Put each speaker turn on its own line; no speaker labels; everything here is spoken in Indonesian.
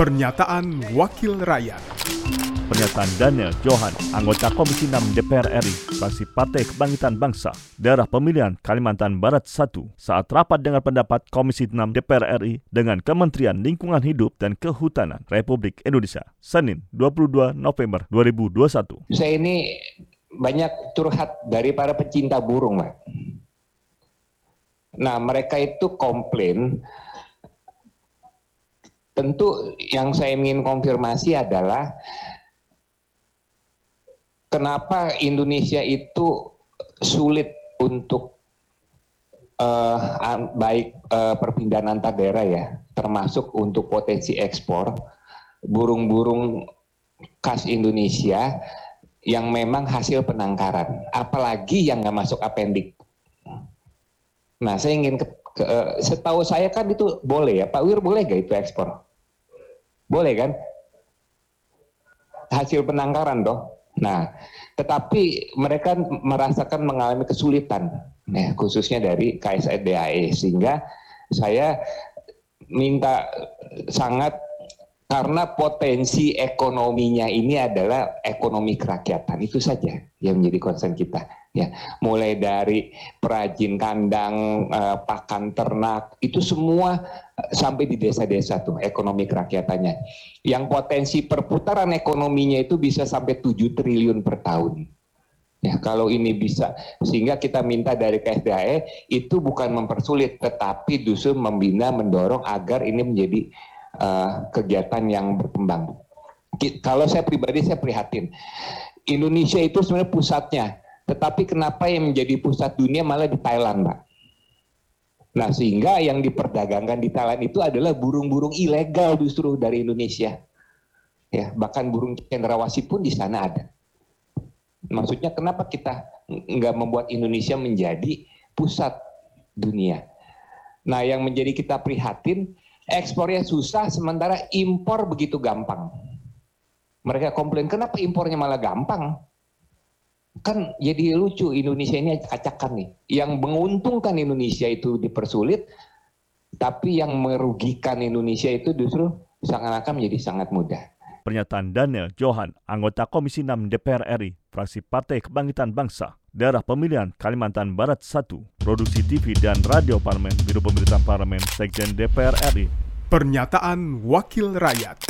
Pernyataan Wakil Rakyat
Pernyataan Daniel Johan, anggota Komisi 6 DPR RI, fraksi Partai Kebangkitan Bangsa, daerah pemilihan Kalimantan Barat 1, saat rapat dengan pendapat Komisi 6 DPR RI dengan Kementerian Lingkungan Hidup dan Kehutanan Republik Indonesia, Senin 22 November 2021.
Saya ini banyak curhat dari para pecinta burung, Pak. Nah, mereka itu komplain tentu yang saya ingin konfirmasi adalah kenapa Indonesia itu sulit untuk uh, baik uh, perpindahan antar daerah ya, termasuk untuk potensi ekspor burung-burung khas Indonesia yang memang hasil penangkaran, apalagi yang nggak masuk apendik. Nah, saya ingin ke, ke, setahu saya kan itu boleh ya, Pak Wir boleh gak itu ekspor? Boleh kan? Hasil penangkaran toh. Nah, tetapi mereka merasakan mengalami kesulitan, ya, khususnya dari KSDAE, sehingga saya minta sangat karena potensi ekonominya ini adalah ekonomi kerakyatan itu saja yang menjadi concern kita ya. Mulai dari perajin kandang eh, pakan ternak itu semua eh, sampai di desa-desa tuh ekonomi kerakyatannya yang potensi perputaran ekonominya itu bisa sampai 7 triliun per tahun. Ya, kalau ini bisa sehingga kita minta dari KSDAE itu bukan mempersulit tetapi justru membina mendorong agar ini menjadi uh, kegiatan yang berkembang. Kalau saya pribadi saya prihatin. Indonesia itu sebenarnya pusatnya, tetapi kenapa yang menjadi pusat dunia malah di Thailand, Pak? Nah, sehingga yang diperdagangkan di Thailand itu adalah burung-burung ilegal justru dari Indonesia. Ya, bahkan burung cendrawasih pun di sana ada. Maksudnya kenapa kita nggak membuat Indonesia menjadi pusat dunia? Nah, yang menjadi kita prihatin, ekspornya susah sementara impor begitu gampang. Mereka komplain, kenapa impornya malah gampang? Kan jadi lucu Indonesia ini acakan nih. Yang menguntungkan Indonesia itu dipersulit, tapi yang merugikan Indonesia itu justru seakan-akan menjadi sangat mudah.
Pernyataan Daniel Johan, anggota Komisi 6 DPR RI, fraksi Partai Kebangkitan Bangsa, daerah pemilihan Kalimantan Barat 1, produksi TV dan radio parlemen, Biro Pemerintahan Parlemen, Sekjen DPR RI.
Pernyataan Wakil Rakyat.